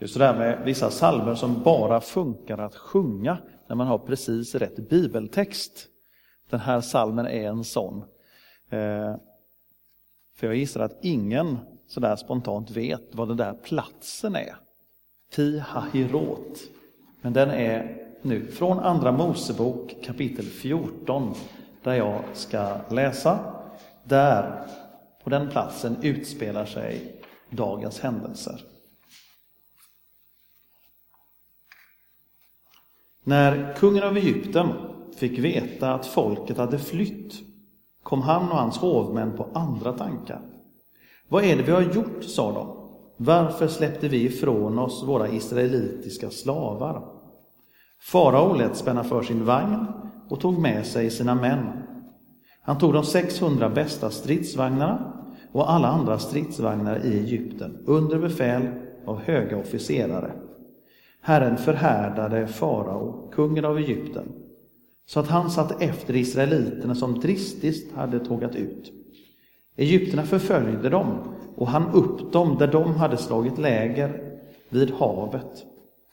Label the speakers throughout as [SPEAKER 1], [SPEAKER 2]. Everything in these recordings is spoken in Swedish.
[SPEAKER 1] Det är sådär med vissa salmer som bara funkar att sjunga när man har precis rätt bibeltext. Den här salmen är en sån. Eh, för jag gissar att ingen sådär spontant vet vad den där platsen är. Pi Hahirot. Men den är nu från Andra Mosebok kapitel 14 där jag ska läsa. Där, på den platsen, utspelar sig dagens händelser. När kungen av Egypten fick veta att folket hade flytt kom han och hans hovmän på andra tankar. Vad är det vi har gjort, sa de. Varför släppte vi ifrån oss våra israelitiska slavar? Farao lät spänna för sin vagn och tog med sig sina män. Han tog de 600 bästa stridsvagnarna och alla andra stridsvagnar i Egypten under befäl av höga officerare. Herren förhärdade farao, kungen av Egypten, så att han satte efter israeliterna som dristigt hade tågat ut. Egypterna förföljde dem och han upp dem där de hade slagit läger vid havet.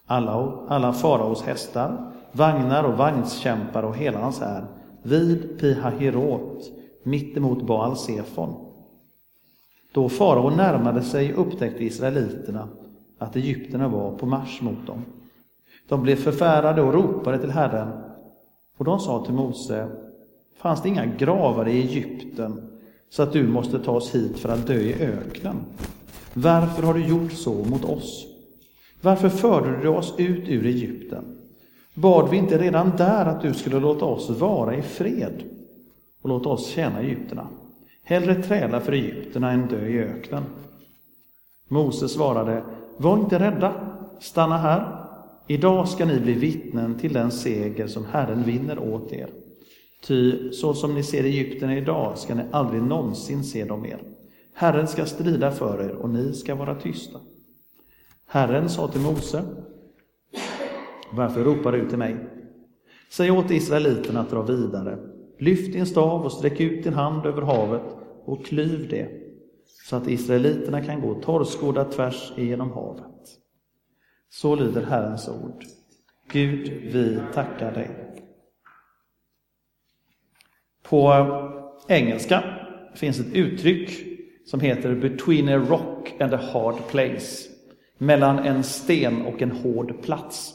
[SPEAKER 1] Alla, alla faraos hästar, vagnar och vagnskämpar och hela hans här vid Pihahirot mittemot Baal Sefon. Då farao närmade sig upptäckte israeliterna att egyptierna var på marsch mot dem. De blev förfärade och ropade till Herren och de sa till Mose, fanns det inga gravar i Egypten så att du måste ta oss hit för att dö i öknen? Varför har du gjort så mot oss? Varför förde du oss ut ur Egypten? Bad vi inte redan där att du skulle låta oss vara i fred och låta oss tjäna egyptierna? Hellre träla för egyptierna än dö i öknen. Mose svarade, var inte rädda, stanna här. Idag ska ni bli vittnen till den seger som Herren vinner åt er. Ty så som ni ser Egypten idag ska ni aldrig någonsin se dem mer. Herren ska strida för er och ni ska vara tysta. Herren sa till Mose, varför ropar du till mig? Säg åt israeliterna att dra vidare. Lyft din stav och sträck ut din hand över havet och klyv det, så att israeliterna kan gå torrskodda tvärs igenom havet. Så lyder Herrens ord. Gud, vi tackar dig. På engelska finns ett uttryck som heter between a rock and a hard place. Mellan en sten och en hård plats.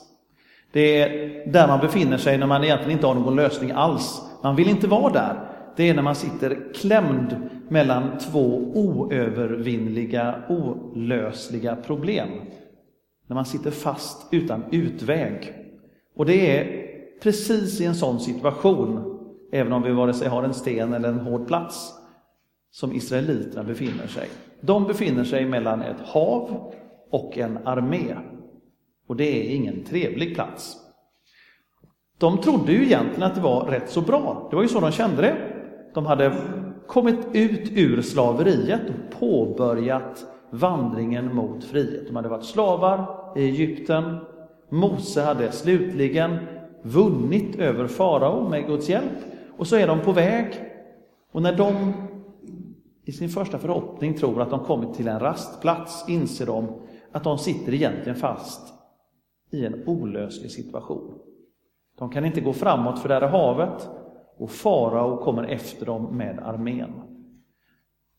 [SPEAKER 1] Det är där man befinner sig när man egentligen inte har någon lösning alls. Man vill inte vara där. Det är när man sitter klämd mellan två oövervinnliga, olösliga problem. När man sitter fast utan utväg. Och det är precis i en sån situation, även om vi vare sig har en sten eller en hård plats, som israeliterna befinner sig. De befinner sig mellan ett hav och en armé. Och det är ingen trevlig plats. De trodde ju egentligen att det var rätt så bra. Det var ju så de kände det. De hade kommit ut ur slaveriet och påbörjat vandringen mot frihet. De hade varit slavar i Egypten. Mose hade slutligen vunnit över farao med Guds hjälp. Och så är de på väg. Och när de i sin första förhoppning tror att de kommit till en rastplats inser de att de sitter egentligen fast i en olöslig situation. De kan inte gå framåt för där är havet och farao kommer efter dem med armén.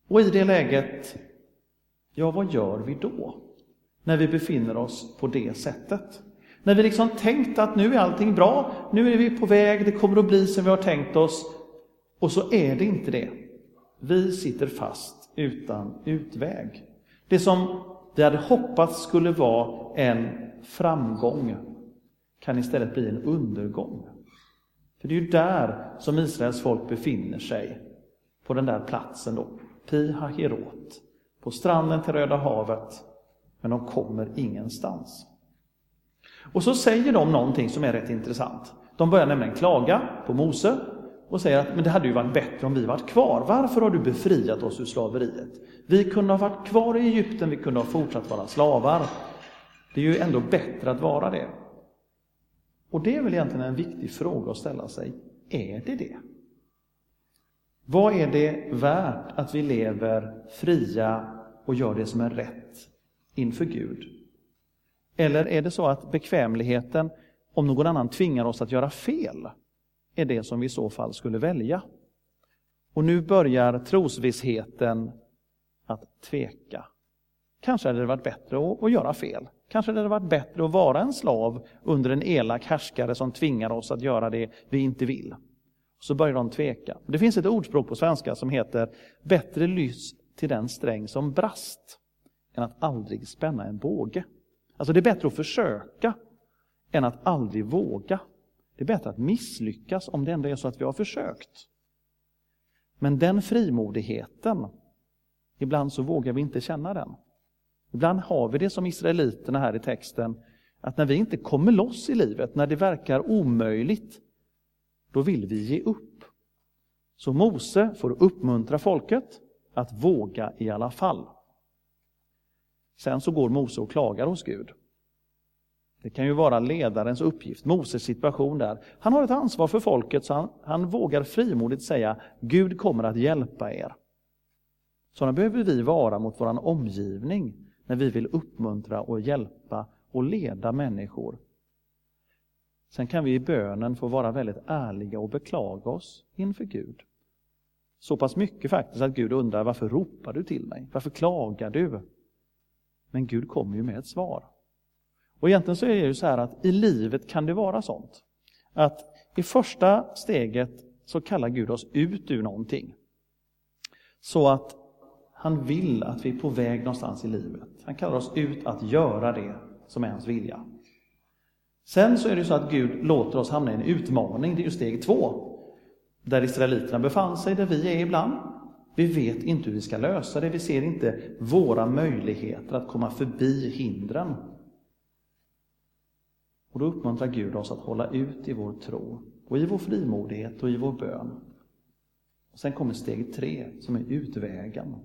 [SPEAKER 1] Och i det läget, ja vad gör vi då? När vi befinner oss på det sättet. När vi liksom tänkt att nu är allting bra, nu är vi på väg, det kommer att bli som vi har tänkt oss. Och så är det inte det. Vi sitter fast utan utväg. Det som vi hade hoppats skulle vara en framgång kan istället bli en undergång. För det är ju där som Israels folk befinner sig, på den där platsen då, Pi Hahirot, på stranden till Röda havet, men de kommer ingenstans. Och så säger de någonting som är rätt intressant. De börjar nämligen klaga på Mose och säger att men det hade ju varit bättre om vi varit kvar. Varför har du befriat oss ur slaveriet? Vi kunde ha varit kvar i Egypten, vi kunde ha fortsatt vara slavar. Det är ju ändå bättre att vara det. Och det är väl egentligen en viktig fråga att ställa sig. Är det det? Vad är det värt att vi lever fria och gör det som är rätt inför Gud? Eller är det så att bekvämligheten, om någon annan tvingar oss att göra fel, är det som vi i så fall skulle välja? Och nu börjar trosvissheten att tveka. Kanske hade det varit bättre att, att göra fel. Kanske det hade varit bättre att vara en slav under en elak härskare som tvingar oss att göra det vi inte vill. Så börjar de tveka. Det finns ett ordspråk på svenska som heter Bättre lys till den sträng som brast än att aldrig spänna en båge. Alltså det är bättre att försöka än att aldrig våga. Det är bättre att misslyckas om det ändå är så att vi har försökt. Men den frimodigheten, ibland så vågar vi inte känna den. Ibland har vi det som israeliterna här i texten, att när vi inte kommer loss i livet, när det verkar omöjligt, då vill vi ge upp. Så Mose får uppmuntra folket att våga i alla fall. Sen så går Mose och klagar hos Gud. Det kan ju vara ledarens uppgift, Moses situation där. Han har ett ansvar för folket så han, han vågar frimodigt säga Gud kommer att hjälpa er. Sådana behöver vi vara mot vår omgivning när vi vill uppmuntra och hjälpa och leda människor. Sen kan vi i bönen få vara väldigt ärliga och beklaga oss inför Gud. Så pass mycket faktiskt att Gud undrar varför ropar du till mig? Varför klagar du? Men Gud kommer ju med ett svar. Och egentligen så är det ju så här att i livet kan det vara sånt. Att i första steget så kallar Gud oss ut ur någonting. Så att han vill att vi är på väg någonstans i livet. Han kallar oss ut att göra det som är hans vilja. Sen så är det så att Gud låter oss hamna i en utmaning, det är ju steg två. Där israeliterna befann sig, där vi är ibland. Vi vet inte hur vi ska lösa det, vi ser inte våra möjligheter att komma förbi hindren. Och då uppmuntrar Gud oss att hålla ut i vår tro och i vår frimodighet och i vår bön. Och sen kommer steg tre, som är utvägen.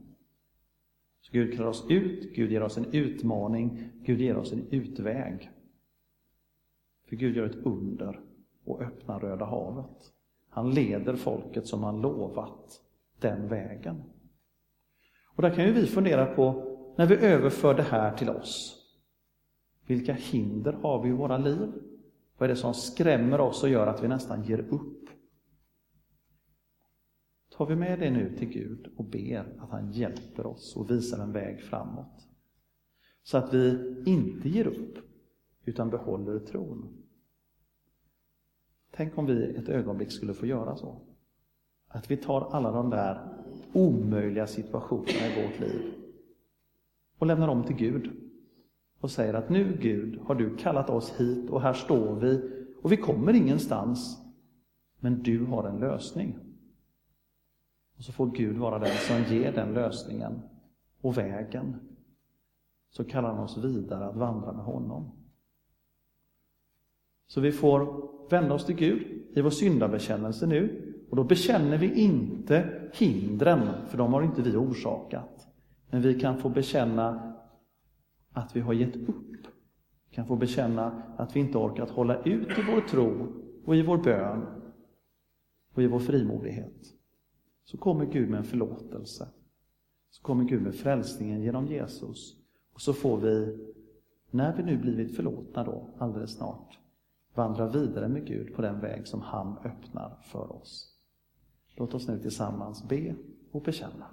[SPEAKER 1] Så Gud kallar oss ut, Gud ger oss en utmaning, Gud ger oss en utväg. För Gud gör ett under och öppnar Röda havet. Han leder folket som han lovat den vägen. Och där kan ju vi fundera på, när vi överför det här till oss, vilka hinder har vi i våra liv? Vad är det som skrämmer oss och gör att vi nästan ger upp? Tar vi med det nu till Gud och ber att han hjälper oss och visar en väg framåt. Så att vi inte ger upp, utan behåller tron. Tänk om vi ett ögonblick skulle få göra så. Att vi tar alla de där omöjliga situationerna i vårt liv och lämnar dem till Gud och säger att nu Gud har du kallat oss hit och här står vi och vi kommer ingenstans men du har en lösning. Och så får Gud vara den som ger den lösningen och vägen. Så kallar han oss vidare att vandra med honom. Så vi får vända oss till Gud i vår syndabekännelse nu. Och då bekänner vi inte hindren, för de har inte vi orsakat. Men vi kan få bekänna att vi har gett upp. Vi kan få bekänna att vi inte orkat hålla ut i vår tro och i vår bön och i vår frimodighet. Så kommer Gud med en förlåtelse. Så kommer Gud med frälsningen genom Jesus. Och så får vi, när vi nu blivit förlåtna då, alldeles snart, vandra vidare med Gud på den väg som han öppnar för oss. Låt oss nu tillsammans be och bekänna.